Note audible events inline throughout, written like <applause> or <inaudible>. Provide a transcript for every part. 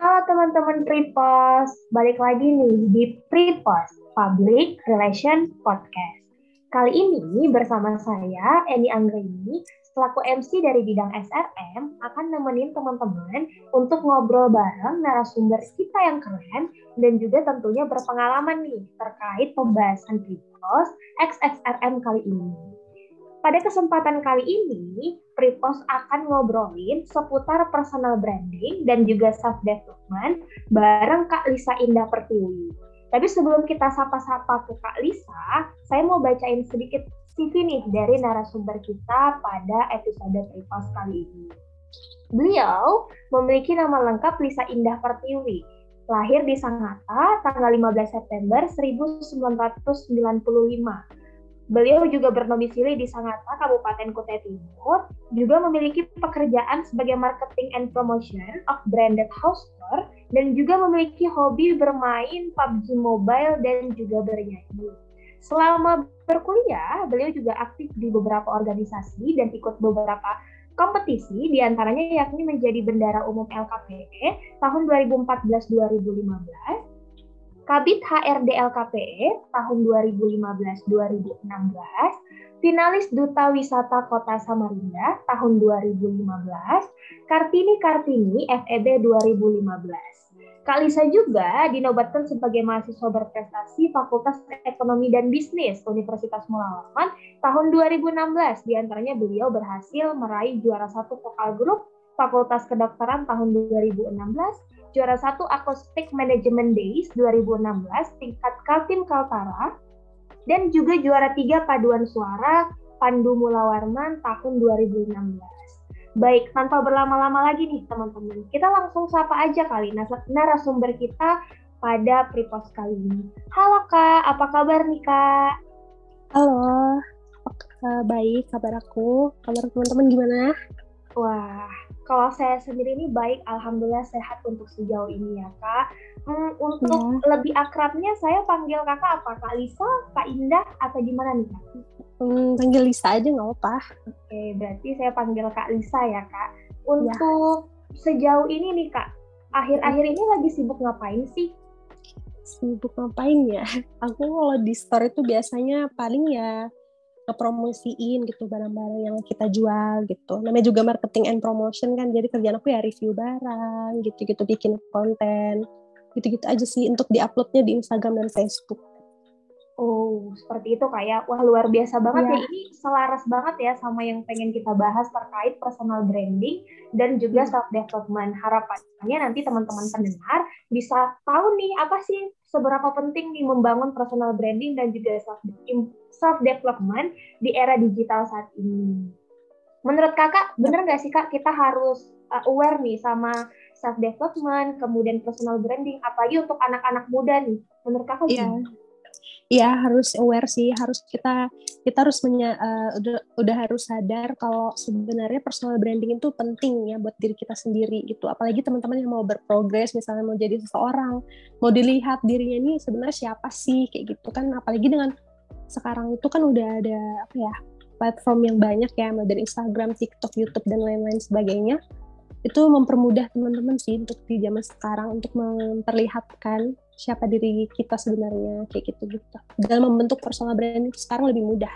Halo teman-teman Pripos, balik lagi nih di Pripos Public Relation Podcast. Kali ini bersama saya Eni Anggraini selaku MC dari bidang SRM akan nemenin teman-teman untuk ngobrol bareng narasumber kita yang keren dan juga tentunya berpengalaman nih terkait pembahasan Pripos XXRM kali ini. Pada kesempatan kali ini, Pripos akan ngobrolin seputar personal branding dan juga self development bareng Kak Lisa Indah Pertiwi. Tapi sebelum kita sapa-sapa ke Kak Lisa, saya mau bacain sedikit CV nih dari narasumber kita pada episode Tripos kali ini. Beliau memiliki nama lengkap Lisa Indah Pertiwi, lahir di Sangatta tanggal 15 September 1995. Beliau juga bernomisili di Sangatta, Kabupaten Kutai Timur, juga memiliki pekerjaan sebagai marketing and promotion of branded house store, dan juga memiliki hobi bermain PUBG Mobile dan juga bernyanyi. Selama berkuliah, beliau juga aktif di beberapa organisasi dan ikut beberapa kompetisi, di antaranya yakni menjadi bendara umum LKPE tahun 2014-2015, Kabit HRD LKPE tahun 2015-2016, finalis Duta Wisata Kota Samarinda tahun 2015, Kartini Kartini FEB 2015. Kak Lisa juga dinobatkan sebagai mahasiswa berprestasi Fakultas Ekonomi dan Bisnis Universitas Mulalaman tahun 2016. Di antaranya beliau berhasil meraih juara satu vokal grup Fakultas Kedokteran tahun 2016, juara satu Acoustic Management Days 2016 tingkat Kaltim Kaltara, dan juga juara tiga paduan suara Pandu Mulawarman tahun 2016. Baik, tanpa berlama-lama lagi nih teman-teman, kita langsung sapa aja kali narasumber kita pada Pripos kali ini. Halo Kak, apa kabar nih Kak? Halo, baik kabar aku. Kabar teman-teman gimana? Wah, kalau saya sendiri ini baik, alhamdulillah sehat untuk sejauh ini ya kak. Hmm, untuk ya. lebih akrabnya saya panggil kakak apa? Kak Lisa, Kak Indah, atau gimana nih kak? Hmm, panggil Lisa aja nggak apa. Oke, berarti saya panggil Kak Lisa ya kak. Untuk ya. sejauh ini nih kak, akhir-akhir ini lagi sibuk ngapain sih? Sibuk ngapain ya? Aku kalau di store itu biasanya paling ya ngepromosiin gitu barang-barang yang kita jual gitu. Namanya juga marketing and promotion kan, jadi kerjaan aku ya review barang gitu-gitu, bikin konten, gitu-gitu aja sih untuk diuploadnya di Instagram dan Facebook. Oh, seperti itu kayak wah luar biasa banget yeah. ya ini selaras banget ya sama yang pengen kita bahas terkait personal branding dan juga hmm. self development. Harapannya nanti teman-teman pendengar bisa tahu nih apa sih seberapa penting nih membangun personal branding dan juga self self development di era digital saat ini. Menurut kakak, bener nggak sih kak kita harus uh, aware nih sama self development, kemudian personal branding, apalagi untuk anak-anak muda nih. Menurut kakak yeah. gimana? ya harus aware sih harus kita kita harus menya, uh, udah udah harus sadar kalau sebenarnya personal branding itu penting ya buat diri kita sendiri gitu. Apalagi teman-teman yang mau berprogres misalnya mau jadi seseorang mau dilihat dirinya ini sebenarnya siapa sih kayak gitu kan. Apalagi dengan sekarang itu kan udah ada apa ya platform yang banyak ya dari Instagram, TikTok, YouTube dan lain-lain sebagainya. Itu mempermudah teman-teman sih untuk di zaman sekarang untuk memperlihatkan siapa diri kita sebenarnya kayak gitu gitu. Dalam membentuk personal branding sekarang lebih mudah.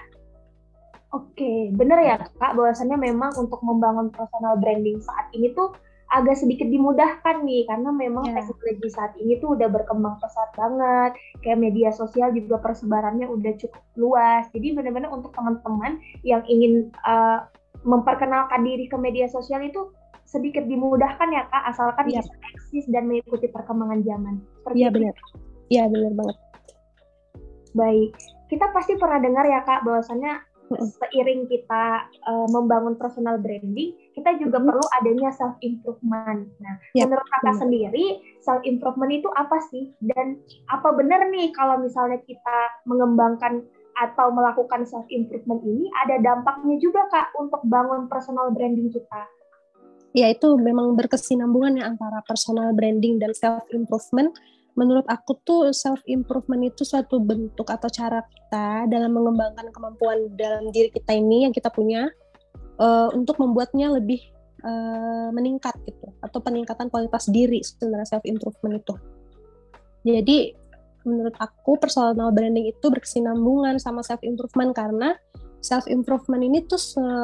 Oke, bener ya kak, bahwasannya memang untuk membangun personal branding saat ini tuh agak sedikit dimudahkan nih, karena memang yeah. teknologi saat ini tuh udah berkembang pesat banget, kayak media sosial juga persebarannya udah cukup luas, jadi benar-benar untuk teman-teman yang ingin uh, memperkenalkan diri ke media sosial itu sedikit dimudahkan ya kak asalkan ya. bisa eksis dan mengikuti perkembangan zaman. Iya benar. Iya benar banget. Baik, kita pasti pernah dengar ya kak bahwasannya seiring kita uh, membangun personal branding, kita juga hmm. perlu adanya self improvement. Nah, ya, menurut kakak benar. sendiri self improvement itu apa sih? Dan apa benar nih kalau misalnya kita mengembangkan atau melakukan self improvement ini ada dampaknya juga kak untuk bangun personal branding kita? Ya itu memang berkesinambungan ya antara personal branding dan self improvement menurut aku tuh self improvement itu suatu bentuk atau cara kita dalam mengembangkan kemampuan dalam diri kita ini yang kita punya uh, untuk membuatnya lebih uh, meningkat gitu atau peningkatan kualitas diri sebenarnya self improvement itu. Jadi menurut aku personal branding itu berkesinambungan sama self improvement karena self improvement ini tuh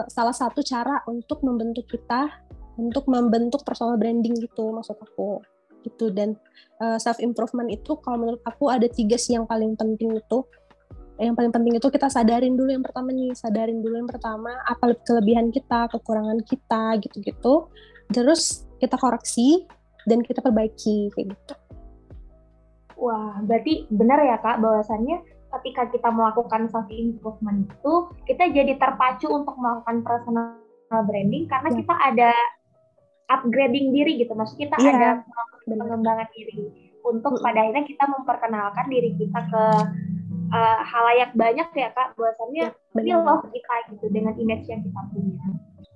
salah satu cara untuk membentuk kita untuk membentuk personal branding gitu maksud aku. Gitu dan uh, eh, self improvement itu kalau menurut aku ada tiga sih yang paling penting itu. Yang paling penting itu kita sadarin dulu yang pertama nih sadarin dulu yang pertama apa kelebihan kita kekurangan kita gitu-gitu. Terus kita koreksi dan kita perbaiki kayak gitu. Wah, berarti benar ya Kak bahwasannya ketika kita melakukan self improvement itu kita jadi terpacu untuk melakukan personal branding karena ya. kita ada upgrading diri gitu. Maksud kita ya, ada pengembangan diri untuk pada akhirnya kita memperkenalkan diri kita ke uh, halayak banyak ya Kak bahwasannya ya, ini loh kita gitu dengan image yang kita punya.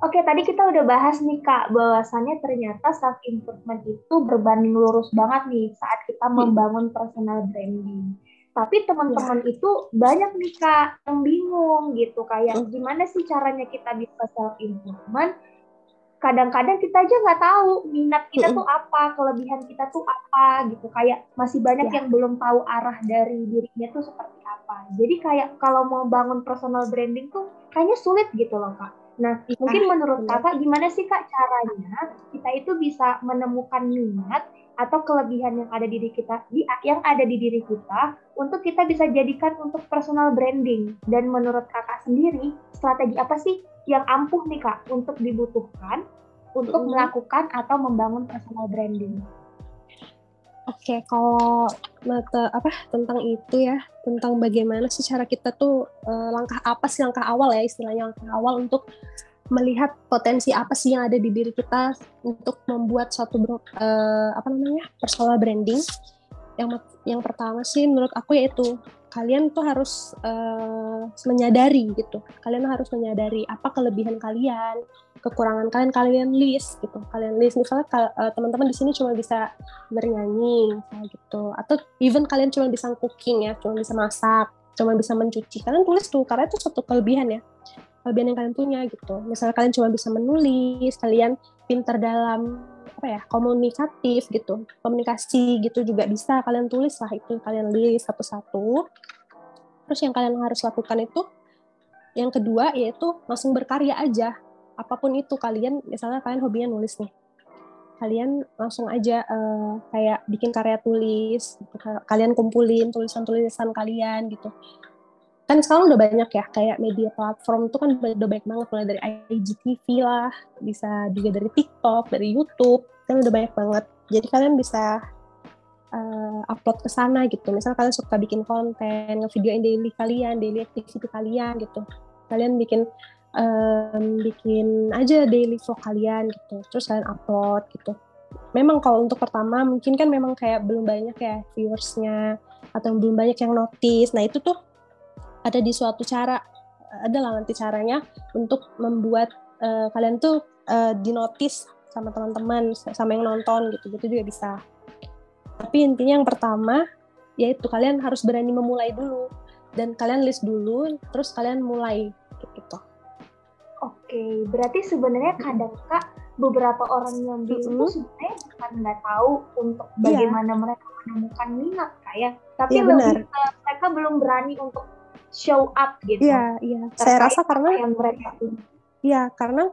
Oke, tadi kita udah bahas nih Kak, bahwasannya ternyata self improvement itu berbanding lurus banget nih saat kita hmm. membangun personal branding. Tapi teman-teman ya. itu banyak nih Kak yang bingung gitu kayak hmm. gimana sih caranya kita bisa self improvement? Kadang-kadang kita aja nggak tahu minat kita tuh apa, kelebihan kita tuh apa gitu. Kayak masih banyak ya. yang belum tahu arah dari dirinya tuh seperti apa. Jadi kayak kalau mau bangun personal branding tuh kayaknya sulit gitu loh Kak Nah, iya, mungkin menurut kakak gimana sih kak caranya kita itu bisa menemukan minat atau kelebihan yang ada di diri kita, di, yang ada di diri kita untuk kita bisa jadikan untuk personal branding. Dan menurut kakak sendiri, strategi apa sih yang ampuh nih kak untuk dibutuhkan untuk mm melakukan atau membangun personal branding? Oke, okay, kalau mata apa tentang itu ya, tentang bagaimana sih cara kita tuh uh, langkah apa sih langkah awal ya istilahnya langkah awal untuk melihat potensi apa sih yang ada di diri kita untuk membuat suatu uh, apa namanya personal branding. Yang yang pertama sih menurut aku yaitu kalian tuh harus uh, menyadari gitu. Kalian harus menyadari apa kelebihan kalian, kekurangan kalian kalian list gitu kalian list misalnya uh, teman-teman di sini cuma bisa bernyanyi gitu atau even kalian cuma bisa cooking ya cuma bisa masak cuma bisa mencuci kalian tulis tuh karena itu suatu kelebihan ya kelebihan yang kalian punya gitu. Misalnya kalian cuma bisa menulis kalian pinter dalam apa ya komunikatif gitu. Komunikasi gitu juga bisa kalian tulis lah itu kalian list satu-satu. Terus yang kalian harus lakukan itu yang kedua yaitu langsung berkarya aja. Apa pun itu kalian misalnya kalian hobinya nulis nih. Kalian langsung aja uh, kayak bikin karya tulis kalian kumpulin tulisan-tulisan kalian gitu kan sekarang udah banyak ya kayak media platform itu kan udah banyak banget mulai dari IGTV lah bisa juga dari TikTok dari YouTube kan udah banyak banget. Jadi kalian bisa uh, upload ke sana gitu. Misalnya kalian suka bikin konten ngevideoin daily kalian daily activity kalian gitu. Kalian bikin um, bikin aja daily vlog kalian gitu terus kalian upload gitu. Memang kalau untuk pertama mungkin kan memang kayak belum banyak ya viewersnya atau belum banyak yang notice. Nah itu tuh ada di suatu cara adalah nanti caranya untuk membuat uh, kalian tuh uh, dinotis sama teman-teman sama yang nonton gitu gitu juga bisa tapi intinya yang pertama yaitu kalian harus berani memulai dulu dan kalian list dulu terus kalian mulai gitu Oke, berarti sebenarnya kadang kak beberapa orang yang bingung mm-hmm. sebenarnya bukan nggak tahu untuk iya. bagaimana yeah. mereka menemukan minat kayak, tapi yeah, lebih ke mereka belum berani untuk show up gitu. Iya, iya. Saya rasa karena yang mereka Iya, karena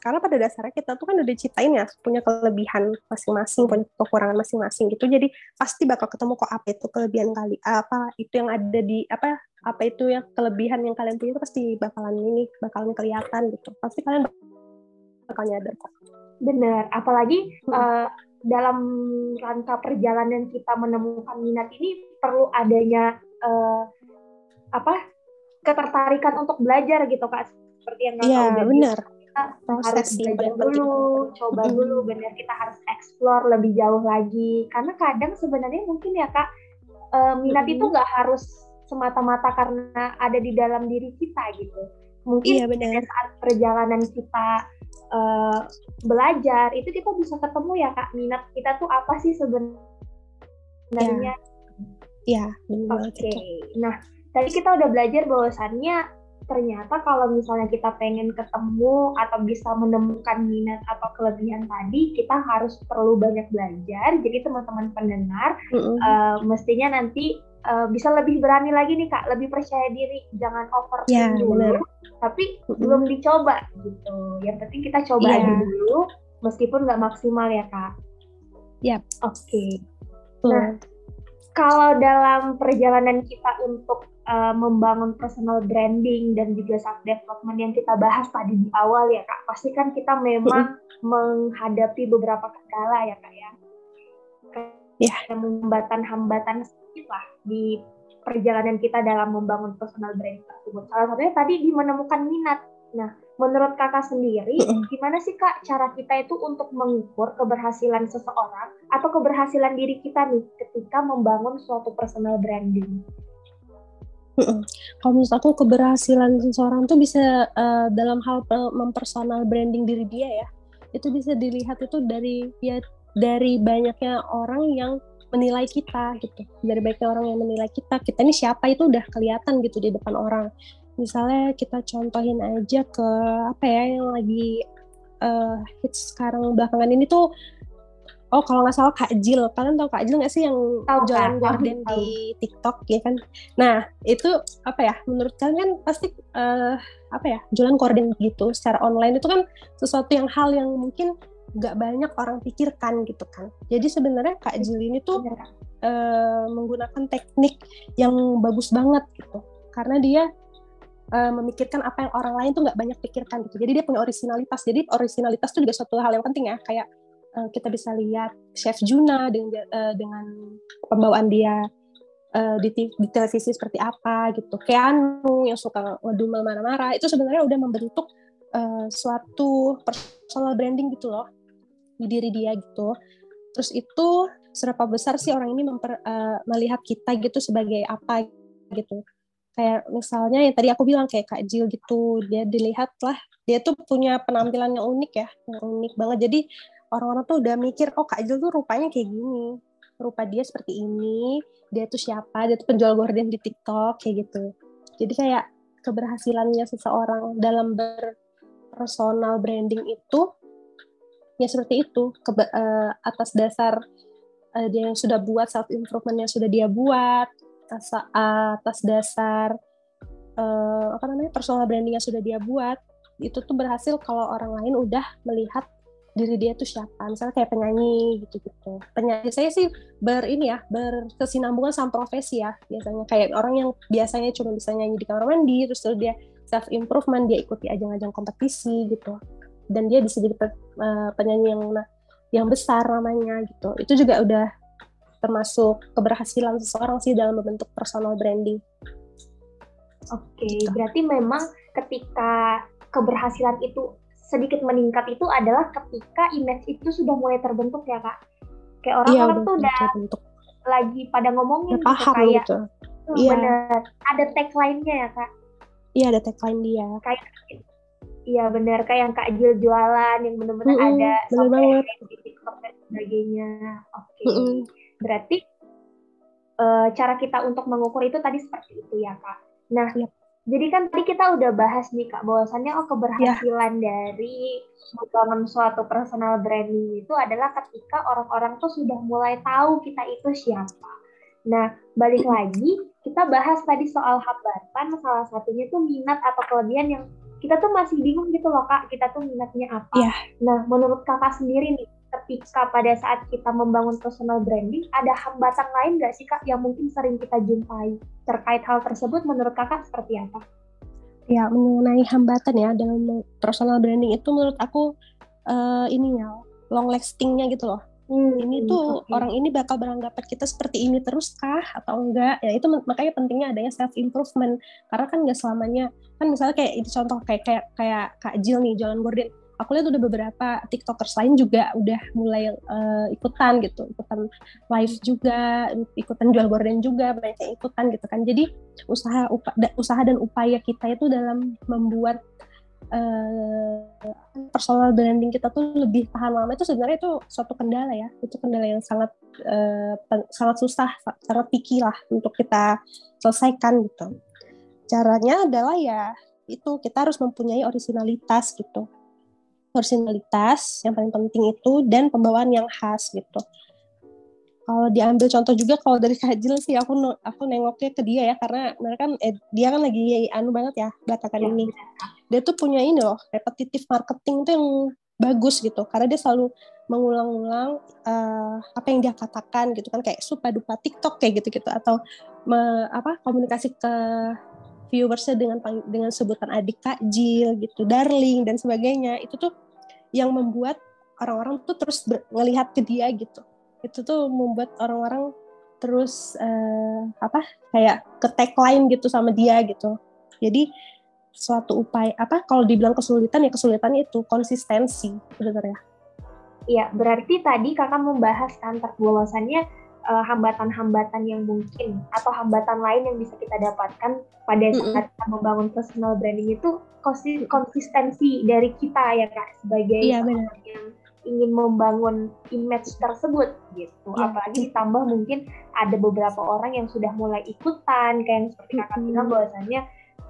karena pada dasarnya kita tuh kan udah ciptain ya punya kelebihan masing-masing, punya kekurangan masing-masing gitu. Jadi pasti bakal ketemu kok apa itu kelebihan kali, apa itu yang ada di apa apa itu yang kelebihan yang kalian punya itu pasti bakalan ini bakalan kelihatan gitu pasti kalian bakal nyadar kok bener apalagi hmm. uh, dalam rangka perjalanan kita menemukan minat ini perlu adanya uh, apa ketertarikan untuk belajar gitu kak seperti yang Iya benar kita harus belajar dulu coba dulu benar kita harus explore lebih jauh lagi karena kadang sebenarnya mungkin ya kak uh, minat hmm. itu nggak harus semata-mata karena ada di dalam diri kita gitu. Mungkin iya, benar. saat perjalanan kita uh, belajar itu kita bisa ketemu ya kak minat kita tuh apa sih sebenarnya. Iya, ya, Oke. Okay. Nah, tadi kita udah belajar bahwasannya ternyata kalau misalnya kita pengen ketemu atau bisa menemukan minat atau kelebihan tadi, kita harus perlu banyak belajar. Jadi teman-teman pendengar mm -hmm. uh, mestinya nanti uh, bisa lebih berani lagi nih kak, lebih percaya diri, jangan overthink ya, dulu, bener. tapi mm -hmm. belum dicoba gitu. Yang penting kita coba yeah. aja dulu, meskipun nggak maksimal ya kak. Yap. Oke. Okay. Nah, kalau dalam perjalanan kita untuk uh, membangun personal branding dan juga self development yang kita bahas tadi di awal ya kak, pasti kan kita memang menghadapi beberapa kendala ya kak ya, ya. hambatan-hambatan sedikit lah di perjalanan kita dalam membangun personal branding tersebut. Salah satunya tadi di menemukan minat. Nah, menurut kakak sendiri, gimana sih kak cara kita itu untuk mengukur keberhasilan seseorang atau keberhasilan diri kita nih ketika membangun suatu personal branding? Kalau menurut aku keberhasilan seseorang tuh bisa uh, dalam hal mempersonal branding diri dia ya, itu bisa dilihat itu dari ya dari banyaknya orang yang menilai kita gitu, dari banyaknya orang yang menilai kita, kita ini siapa itu udah kelihatan gitu di depan orang. Misalnya kita contohin aja ke apa ya yang lagi uh, hits sekarang belakangan ini tuh oh kalau nggak salah Kak Jil. Kalian tahu Kak Jil nggak sih yang tau, jualan gorden di TikTok ya kan? Nah itu apa ya? Menurut kalian kan pasti uh, apa ya? Jualan gorden gitu secara online itu kan sesuatu yang hal yang mungkin nggak banyak orang pikirkan gitu kan. Jadi sebenarnya Kak Jil ini tuh uh, menggunakan teknik yang bagus banget gitu. Karena dia uh, memikirkan apa yang orang lain tuh nggak banyak pikirkan gitu. Jadi dia punya originalitas. Jadi originalitas itu juga suatu hal yang penting ya. Kayak uh, kita bisa lihat Chef Juna dengan uh, dengan pembawaan dia uh, di, di televisi seperti apa gitu. Keanu yang suka ngedumel marah-marah itu sebenarnya udah membentuk uh, suatu personal branding gitu loh di diri dia gitu. Terus itu seberapa besar sih orang ini memper, uh, melihat kita gitu sebagai apa gitu kayak misalnya yang tadi aku bilang kayak Kak Jill gitu dia dilihat lah dia tuh punya penampilan yang unik ya yang unik banget jadi orang-orang tuh udah mikir oh Kak Jill tuh rupanya kayak gini. Rupa dia seperti ini dia tuh siapa dia tuh penjual gorden di TikTok kayak gitu. Jadi kayak keberhasilannya seseorang dalam berpersonal branding itu ya seperti itu. Ke, uh, eh, atas dasar uh, dia yang sudah buat self improvement yang sudah dia buat atas atas dasar uh, apa namanya personal branding yang sudah dia buat itu tuh berhasil kalau orang lain udah melihat diri dia tuh siapa misalnya kayak penyanyi gitu gitu penyanyi saya sih ber ini ya berkesinambungan sama profesi ya biasanya kayak orang yang biasanya cuma bisa nyanyi di kamar mandi terus terus dia self improvement dia ikuti ajang-ajang kompetisi gitu dan dia bisa jadi uh, penyanyi yang yang besar namanya gitu itu juga udah termasuk keberhasilan seseorang sih dalam membentuk personal branding. Oke, okay, gitu. berarti memang ketika keberhasilan itu sedikit meningkat itu adalah ketika image itu sudah mulai terbentuk ya kak. Kayak orang-orang iya, tuh udah terbentuk. lagi pada ngomongin gitu, paham kayak, gitu. Iya. bener. Ada tagline-nya ya kak. Iya ada tagline dia. Kayak Iya benar kayak yang Kak Jil jualan yang benar-benar mm -hmm, ada bener di TikTok dan sebagainya. Oke. Okay. Mm -hmm. Berarti uh, cara kita untuk mengukur itu tadi seperti itu ya kak. Nah, ya. Jadi kan tadi kita udah bahas nih kak bahwasannya oh keberhasilan ya. dari membangun suatu personal branding itu adalah ketika orang-orang tuh sudah mulai tahu kita itu siapa. Nah, balik lagi kita bahas tadi soal hambatan, salah satunya tuh minat atau kelebihan yang kita tuh masih bingung gitu loh kak, kita tuh minatnya apa. Ya. Nah, menurut kakak sendiri nih, ketika pada saat kita membangun personal branding, ada hambatan lain nggak sih Kak yang mungkin sering kita jumpai terkait hal tersebut menurut Kakak seperti apa? Ya, mengenai hambatan ya dalam personal branding itu menurut aku uh, ini ya long lastingnya gitu loh. Hmm, ini tuh okay. orang ini bakal beranggapan kita seperti ini terus kah atau enggak? Ya itu makanya pentingnya adanya self improvement karena kan nggak selamanya kan misalnya kayak itu contoh kayak kayak kayak Kak Jill nih jalan gorden aku lihat udah beberapa tiktokers lain juga udah mulai uh, ikutan gitu ikutan live juga ikutan jual gorden juga banyak yang ikutan gitu kan. Jadi usaha upa, usaha dan upaya kita itu dalam membuat uh, personal branding kita tuh lebih tahan lama itu sebenarnya itu suatu kendala ya. Itu kendala yang sangat uh, sangat susah sangat picky lah untuk kita selesaikan gitu. Caranya adalah ya itu kita harus mempunyai originalitas gitu originalitas yang paling penting itu dan pembawaan yang khas gitu. Kalau diambil contoh juga kalau dari Kajil sih aku aku nengoknya ke dia ya karena mereka kan eh, dia kan lagi anu banget ya belakangan ya, ini dia tuh punya ini loh repetitif marketing tuh yang bagus gitu karena dia selalu mengulang-ulang uh, apa yang dia katakan gitu kan kayak supa dupa TikTok kayak gitu gitu atau me, apa komunikasi ke viewersnya dengan dengan sebutan adik Kak Jill gitu, darling dan sebagainya. Itu tuh yang membuat orang-orang tuh terus ngelihat ke dia gitu. Itu tuh membuat orang-orang terus uh, apa kayak ke tagline gitu sama dia gitu. Jadi suatu upaya apa kalau dibilang kesulitan ya kesulitan itu konsistensi sebenarnya. Iya, berarti tadi kakak membahas kan uh, hambatan-hambatan yang mungkin atau hambatan lain yang bisa kita dapatkan pada saat mm -hmm. kita membangun personal branding itu konsistensi dari kita ya kak sebagai yeah, orang yang ingin membangun image tersebut gitu. Yeah. Apalagi ditambah mungkin ada beberapa orang yang sudah mulai ikutan kayak yang seperti kakak mm -hmm. bilang bahwasannya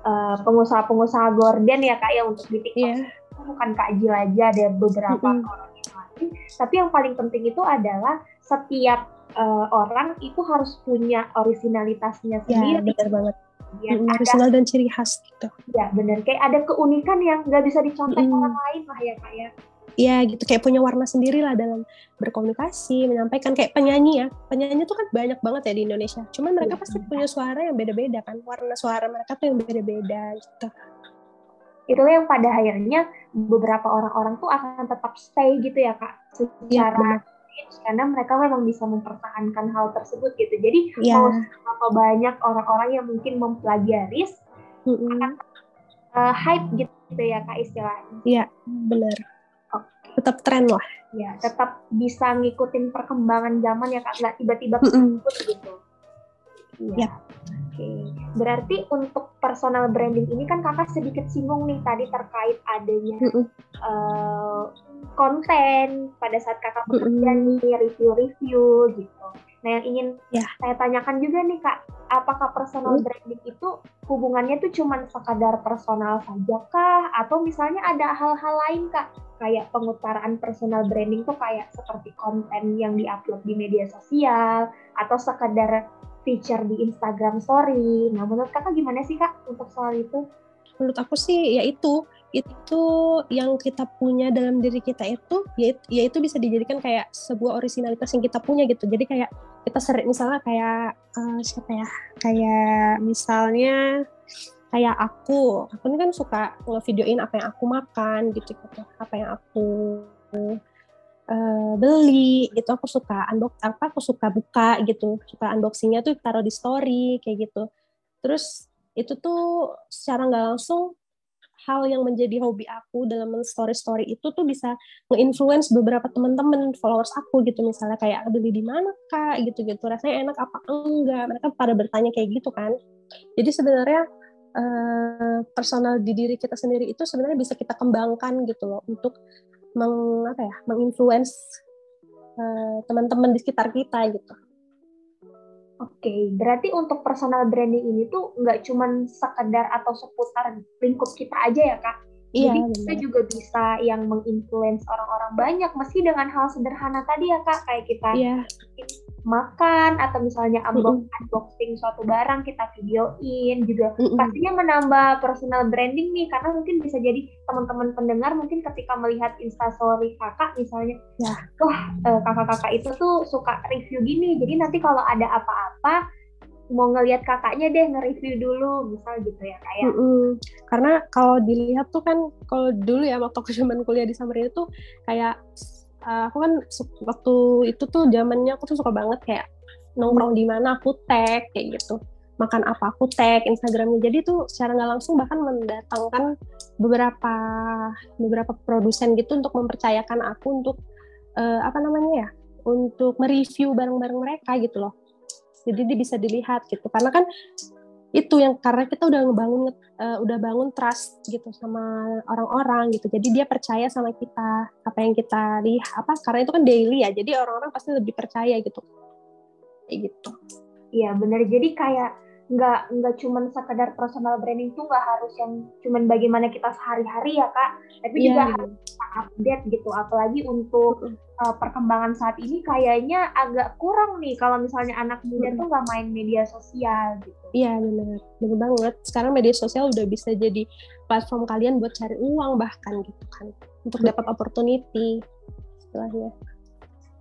uh, pengusaha-pengusaha gorden ya kak ya untuk di TikTok yeah. bukan Kak Jil aja ada beberapa mm -hmm. orang yang lain. Tapi yang paling penting itu adalah setiap uh, orang itu harus punya originalitasnya ya, sendiri. Ya, benar banget. Ya, mm, original dan ciri khas gitu. Ya benar, kayak ada keunikan yang nggak bisa dicontoh mm. orang lain lah ya kak ya. Iya gitu, kayak punya warna sendiri lah dalam berkomunikasi, menyampaikan kayak penyanyi ya. Penyanyi tuh kan banyak banget ya di Indonesia. Cuman mereka ya, pasti benar. punya suara yang beda-beda kan, warna suara mereka tuh yang beda-beda gitu. Itulah yang pada akhirnya beberapa orang-orang tuh akan tetap stay gitu ya kak, iya, secara ya, karena mereka memang bisa mempertahankan hal tersebut gitu. Jadi yeah. mau apa banyak orang-orang yang mungkin mempelajari mm -hmm. akan uh, hype gitu ya kak istilahnya. Iya yeah, benar. Okay. Tetap tren lah. Ya tetap bisa ngikutin perkembangan zaman ya kak nggak tiba-tiba mm -hmm. gitu. Iya. Yeah. Oke, okay. berarti untuk personal branding ini kan kakak sedikit singgung nih tadi terkait adanya mm -hmm. uh, konten pada saat kakak bekerja mm -hmm. nih review-review gitu. Nah yang ingin yeah. saya tanyakan juga nih kak, apakah personal mm. branding itu hubungannya tuh cuma sekadar personal saja kah? Atau misalnya ada hal-hal lain kak? Kayak pengutaran personal branding tuh kayak seperti konten yang diupload di media sosial atau sekadar feature di Instagram Story. Nah menurut kakak gimana sih kak untuk soal itu? Menurut aku sih ya itu. Yang kita punya dalam diri kita itu ya, ya itu bisa dijadikan kayak sebuah originalitas yang kita punya gitu. Jadi kayak kita sering misalnya kayak uh, siapa ya? Kayak misalnya kayak aku. Aku ini kan suka ngevideoin apa yang aku makan gitu gitu. Apa yang aku uh, beli gitu. Aku suka unbox apa aku suka buka gitu. Suka unboxingnya tuh taruh di story kayak gitu. Terus itu tuh secara nggak langsung hal yang menjadi hobi aku dalam story-story itu tuh bisa nge-influence beberapa teman-teman followers aku gitu. Misalnya kayak beli di mana kak? gitu-gitu. Rasanya enak apa enggak? Mereka pada bertanya kayak gitu kan. Jadi sebenarnya uh, personal di diri kita sendiri itu sebenarnya bisa kita kembangkan gitu loh untuk meng apa ya menginfluence uh, teman-teman di sekitar kita gitu Oke, okay, berarti untuk personal branding ini tuh nggak cuma sekedar atau seputar lingkup kita aja ya kak? Iya, Jadi kita juga bisa yang menginfluence orang-orang banyak, meski dengan hal sederhana tadi ya kak, kayak kita iya makan atau misalnya unbox, mm-hmm. unboxing suatu barang kita videoin juga mm-hmm. pastinya menambah personal branding nih karena mungkin bisa jadi teman-teman pendengar mungkin ketika melihat instastory kakak misalnya ya. wah eh, kakak-kakak itu tuh suka review gini jadi nanti kalau ada apa-apa mau ngelihat kakaknya deh nge-review dulu misal gitu ya kayak mm -hmm. karena kalau dilihat tuh kan kalau dulu ya waktu aku zaman kuliah di Samarinda tuh kayak uh, aku kan waktu itu tuh zamannya aku tuh suka banget kayak nongkrong di mana aku tag kayak gitu. Makan apa aku tag Instagramnya. Jadi tuh secara nggak langsung bahkan mendatangkan beberapa beberapa produsen gitu untuk mempercayakan aku untuk uh, apa namanya ya untuk mereview barang-barang mereka gitu loh. Jadi dia bisa dilihat gitu. Karena kan itu yang karena kita udah ngebangun uh, udah bangun trust gitu sama orang-orang gitu. Jadi dia percaya sama kita apa yang kita lihat apa karena itu kan daily ya. Jadi orang-orang pasti lebih percaya gitu. Kayak gitu. Iya benar jadi kayak nggak nggak cuman sekedar personal branding tuh nggak harus yang cuman bagaimana kita sehari-hari ya kak. Tapi yeah. juga harus update gitu. Apalagi untuk uh, perkembangan saat ini kayaknya agak kurang nih kalau misalnya anak muda tuh nggak main media sosial gitu. Iya benar benar banget. Sekarang media sosial udah bisa jadi platform kalian buat cari uang bahkan gitu kan. Untuk dapat opportunity istilahnya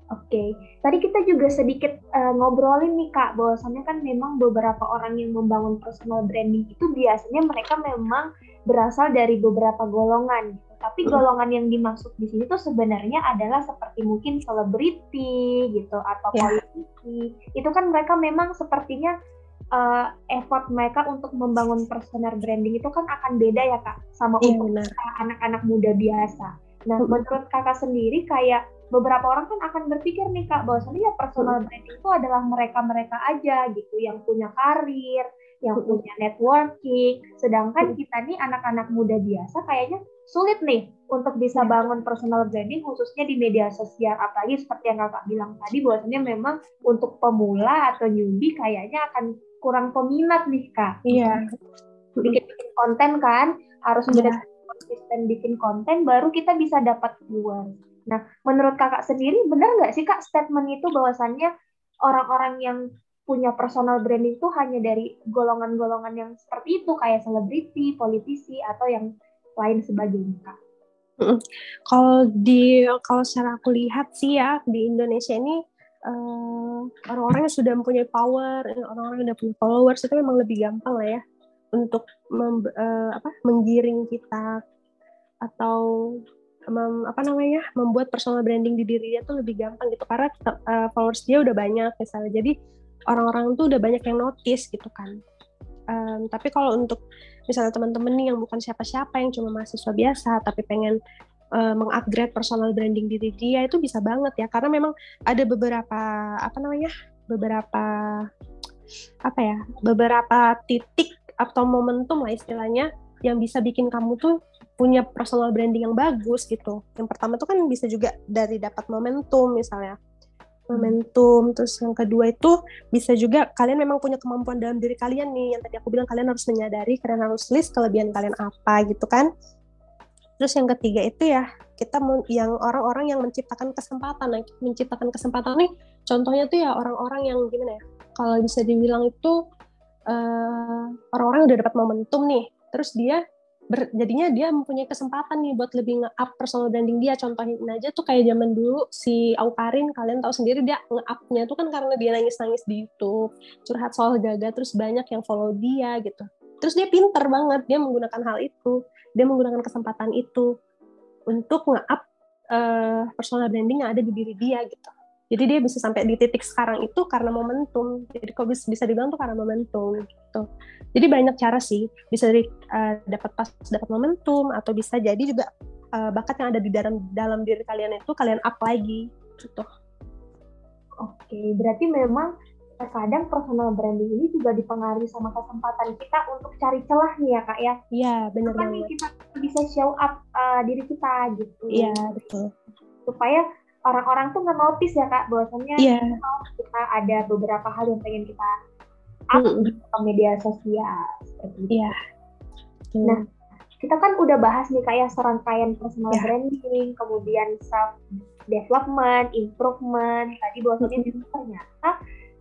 Oke, okay. tadi kita juga sedikit uh, ngobrolin nih kak, bahwasannya kan memang beberapa orang yang membangun personal branding itu biasanya mereka memang berasal dari beberapa golongan. Gitu. Tapi golongan yang dimaksud di sini tuh sebenarnya adalah seperti mungkin selebriti gitu atau yeah. politisi. Itu kan mereka memang sepertinya uh, effort mereka untuk membangun personal branding itu kan akan beda ya kak, sama yeah, untuk anak-anak muda biasa. Nah, menurut kakak sendiri kayak beberapa orang kan akan berpikir nih kak bahwasannya ya personal branding itu adalah mereka-mereka aja gitu yang punya karir, yang punya networking. Sedangkan kita nih anak-anak muda biasa kayaknya sulit nih untuk bisa iya. bangun personal branding khususnya di media sosial apalagi seperti yang kakak bilang tadi bahwasanya memang untuk pemula atau newbie kayaknya akan kurang peminat nih kak. Iya. Bikin-bikin konten kan harus yeah. konsisten bikin konten baru kita bisa dapat viewers Nah, menurut kakak sendiri benar nggak sih kak statement itu bahwasannya orang-orang yang punya personal branding itu hanya dari golongan-golongan yang seperti itu kayak selebriti, politisi atau yang lain sebagainya kak? Kalau di kalau secara aku lihat sih ya di Indonesia ini uh, orang-orang yang sudah mempunyai power, orang-orang yang sudah punya followers itu memang lebih gampang lah ya untuk mem, uh, apa menggiring kita atau mem, apa namanya membuat personal branding di diri dia tuh lebih gampang gitu karena uh, followers dia udah banyak misalnya. Jadi orang-orang tuh udah banyak yang notice gitu kan. Um, tapi kalau untuk misalnya teman-teman nih yang bukan siapa-siapa yang cuma mahasiswa biasa tapi pengen uh, mengupgrade personal branding diri dia itu bisa banget ya. Karena memang ada beberapa apa namanya beberapa apa ya beberapa titik atau momentum lah istilahnya yang bisa bikin kamu tuh punya personal branding yang bagus gitu. Yang pertama tuh kan bisa juga dari dapat momentum misalnya. Momentum, terus yang kedua itu bisa juga kalian memang punya kemampuan dalam diri kalian nih. Yang tadi aku bilang kalian harus menyadari, kalian harus list kelebihan kalian apa gitu kan. Terus yang ketiga itu ya kita yang orang-orang yang menciptakan kesempatan, nah, menciptakan kesempatan nih contohnya tuh ya orang-orang yang gimana ya? Kalau bisa dibilang itu uh, orang-orang udah dapat momentum nih, terus dia ber, jadinya dia mempunyai kesempatan nih buat lebih nge-up personal branding dia. Contohin aja tuh kayak zaman dulu si Aukarin, kalian tahu sendiri dia nge-upnya tuh kan karena dia nangis-nangis di YouTube, curhat soal gaga, terus banyak yang follow dia gitu. Terus dia pinter banget, dia menggunakan hal itu, dia menggunakan kesempatan itu untuk nge-up uh, personal branding yang ada di diri dia gitu. Jadi dia bisa sampai di titik sekarang itu karena momentum. Jadi kok bisa, bisa dibilang tuh karena momentum gitu. Jadi banyak cara sih bisa dari uh, dapat pas dapat momentum atau bisa jadi juga uh, bakat yang ada di dalam dalam diri kalian itu kalian up lagi gitu. Oke, berarti memang kadang personal branding ini juga dipengaruhi sama kesempatan kita untuk cari celah nih ya kak ya. Iya benar banget. kita bisa show up uh, diri kita gitu. Iya betul. Supaya orang-orang tuh nggak notice ya kak bahwasannya yeah. kita ada beberapa hal yang pengen kita up mm. ke media sosial seperti itu. Yeah. Nah kita kan udah bahas nih kayak serangkaian personal yeah. branding, kemudian self development, improvement. Tadi bahwasannya mm. ternyata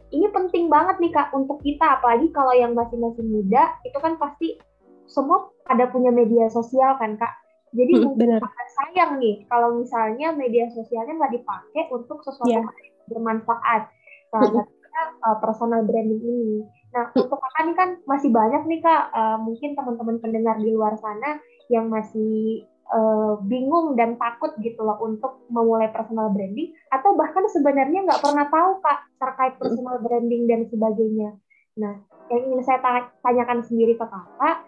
ini penting banget nih kak untuk kita, apalagi kalau yang masih-masih muda itu kan pasti semua ada punya media sosial kan kak. Jadi hmm, benar. sayang nih kalau misalnya media sosialnya nggak dipakai untuk sesuatu yeah. yang bermanfaat. Salah satunya uh, personal branding ini. Nah, hmm. untuk kakak ini kan masih banyak nih kak, uh, mungkin teman-teman pendengar di luar sana yang masih uh, bingung dan takut gitu loh untuk memulai personal branding, atau bahkan sebenarnya nggak pernah tahu kak terkait personal branding dan sebagainya. Nah, yang ingin saya tanyakan sendiri ke kakak,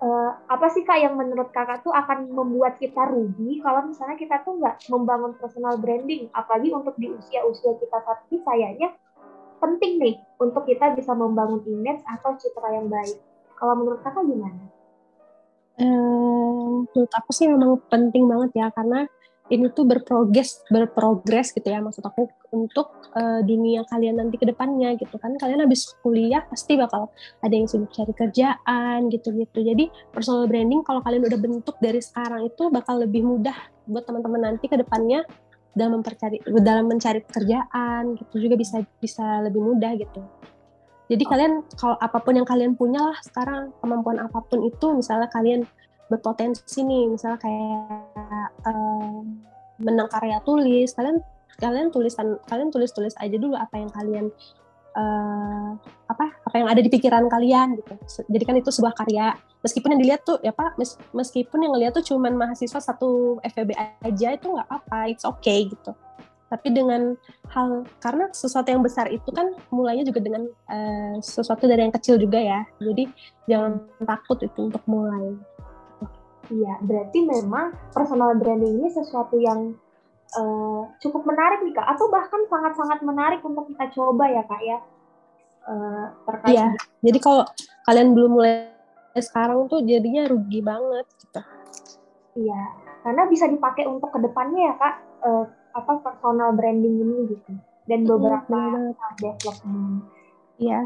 uh, apa sih kak yang menurut kakak tuh akan membuat kita rugi kalau misalnya kita tuh nggak membangun personal branding apalagi untuk di usia-usia kita saat ini kayaknya penting nih untuk kita bisa membangun image atau citra yang baik kalau menurut kakak gimana? Um, menurut aku sih memang penting banget ya karena ini tuh berprogres berprogres gitu ya maksud aku untuk uh, dunia kalian nanti ke depannya gitu kan. Kalian habis kuliah pasti bakal ada yang sibuk cari kerjaan gitu-gitu. Jadi personal branding kalau kalian udah bentuk dari sekarang itu bakal lebih mudah buat teman-teman nanti ke depannya dalam mencari dalam mencari pekerjaan gitu juga bisa bisa lebih mudah gitu. Jadi kalian kalau apa pun yang kalian punya lah sekarang kemampuan apa pun itu misalnya kalian berpotensi nih. Misalnya kayak uh, menang karya tulis kalian kalian tulisan kalian tulis tulis aja dulu apa yang kalian uh, apa apa yang ada di pikiran kalian gitu. Jadi kan itu sebuah karya. Meskipun yang dilihat tuh ya pak mes, meskipun yang ngelihat tuh cuman mahasiswa satu FEB aja itu nggak apa-apa it's okay gitu. Tapi dengan hal karena sesuatu yang besar itu kan mulainya juga dengan uh, sesuatu dari yang kecil juga ya. Jadi jangan takut itu untuk mulai Iya, berarti memang personal branding ini sesuatu yang uh, cukup menarik nih kak, atau bahkan sangat-sangat menarik untuk kita coba ya kak ya. Uh, terkait iya, jadi kalau kalian belum mulai sekarang tuh jadinya rugi banget gitu. Iya, karena bisa dipakai untuk ke depannya ya kak, uh, apa personal branding ini gitu, dan beberapa mm, development. Iya.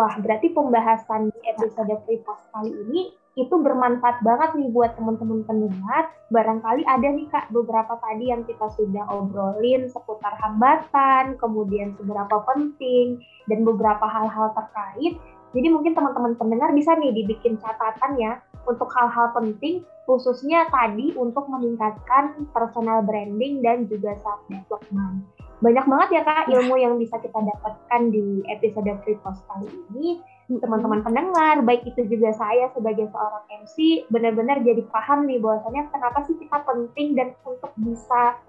Wah, berarti pembahasan di episode free post kali ini itu bermanfaat banget nih buat teman-teman pendengar. Barangkali ada nih Kak beberapa tadi yang kita sudah obrolin seputar hambatan, kemudian seberapa penting, dan beberapa hal-hal terkait. Jadi mungkin teman-teman pendengar bisa nih dibikin catatan ya untuk hal-hal penting khususnya tadi untuk meningkatkan personal branding dan juga self development. Banyak banget ya Kak ilmu yang bisa kita dapatkan di episode Free Post kali ini teman-teman pendengar, baik itu juga saya sebagai seorang MC, benar-benar jadi paham nih bahwasanya kenapa sih kita penting dan untuk bisa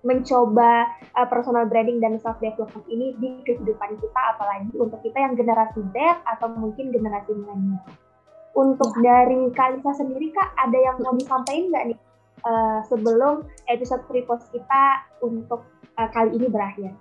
mencoba uh, personal branding dan self development ini di kehidupan kita, apalagi untuk kita yang generasi Z atau mungkin generasi milenial. Untuk ya. dari Kalisa sendiri kak, ada yang mau disampaikan nggak nih uh, sebelum episode free post kita untuk uh, kali ini berakhir?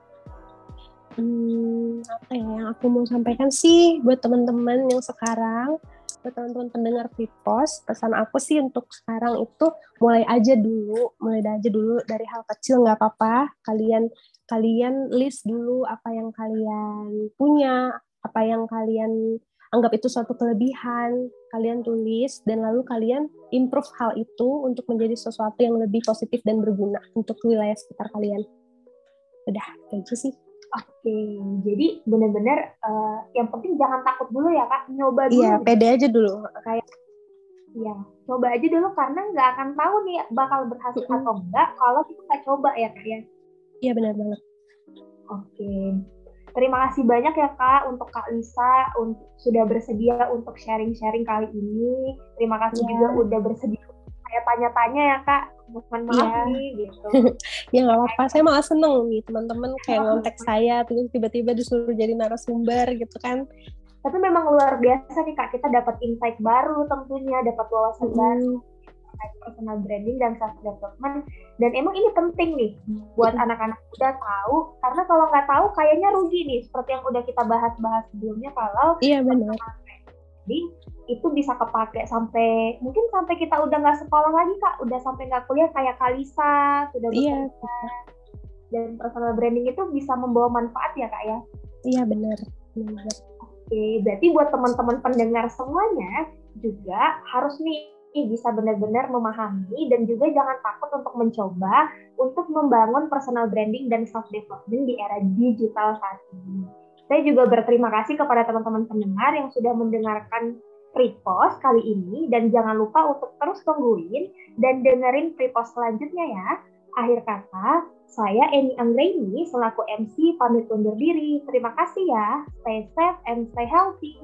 Hmm, apa ya yang aku mau sampaikan sih buat teman-teman yang sekarang buat teman-teman pendengar Vipos pesan aku sih untuk sekarang itu mulai aja dulu mulai aja dulu dari hal kecil nggak apa-apa. Kalian kalian list dulu apa yang kalian punya apa yang kalian anggap itu suatu kelebihan kalian tulis dan lalu kalian improve hal itu untuk menjadi sesuatu yang lebih positif dan berguna untuk wilayah sekitar kalian. Udah itu sih Oke, jadi benar-benar uh, yang penting jangan takut dulu ya kak, nyoba dulu. Iya, pede aja dulu. Kayak, ya coba aja dulu karena nggak akan tahu nih bakal berhasil mm -hmm. atau enggak kalau kita nggak coba ya kak ya. Iya benar banget. Oke, terima kasih banyak ya kak untuk kak Lisa untuk sudah bersedia untuk sharing-sharing kali ini. Terima kasih yeah. juga udah bersedia saya tanya-tanya ya kak mohon maaf yeah. nih gitu. <laughs> Ya nggak apa-apa. Saya malah seneng nih teman-teman kayak ngontek saya terus tiba-tiba disuruh jadi narasumber gitu kan. Tapi memang luar biasa nih kak. Kita dapat insight baru tentunya dapat wawasan hmm. baru personal branding dan self development. Dan emang ini penting nih buat anak-anak muda tahu karena kalau nggak tahu kayaknya rugi nih seperti yang udah kita bahas-bahas sebelumnya kalau iya benar itu bisa kepake sampai mungkin sampai kita udah nggak sekolah lagi kak. Udah sampai nggak kuliah kayak Kalisa sudah iya. dan personal branding itu bisa membawa manfaat ya kak ya? Iya benar. Oke berarti buat teman-teman pendengar semuanya juga harus nih bisa benar-benar memahami dan juga jangan takut untuk mencoba untuk membangun personal branding dan self development di era digital saat ini. Saya juga berterima kasih kepada teman-teman pendengar yang sudah mendengarkan Repost kali ini dan jangan lupa untuk terus tungguin dan dengerin Repost selanjutnya ya. Akhir kata, saya Eni Anggreni selaku MC pamit undur diri. Terima kasih ya. Stay safe and stay healthy.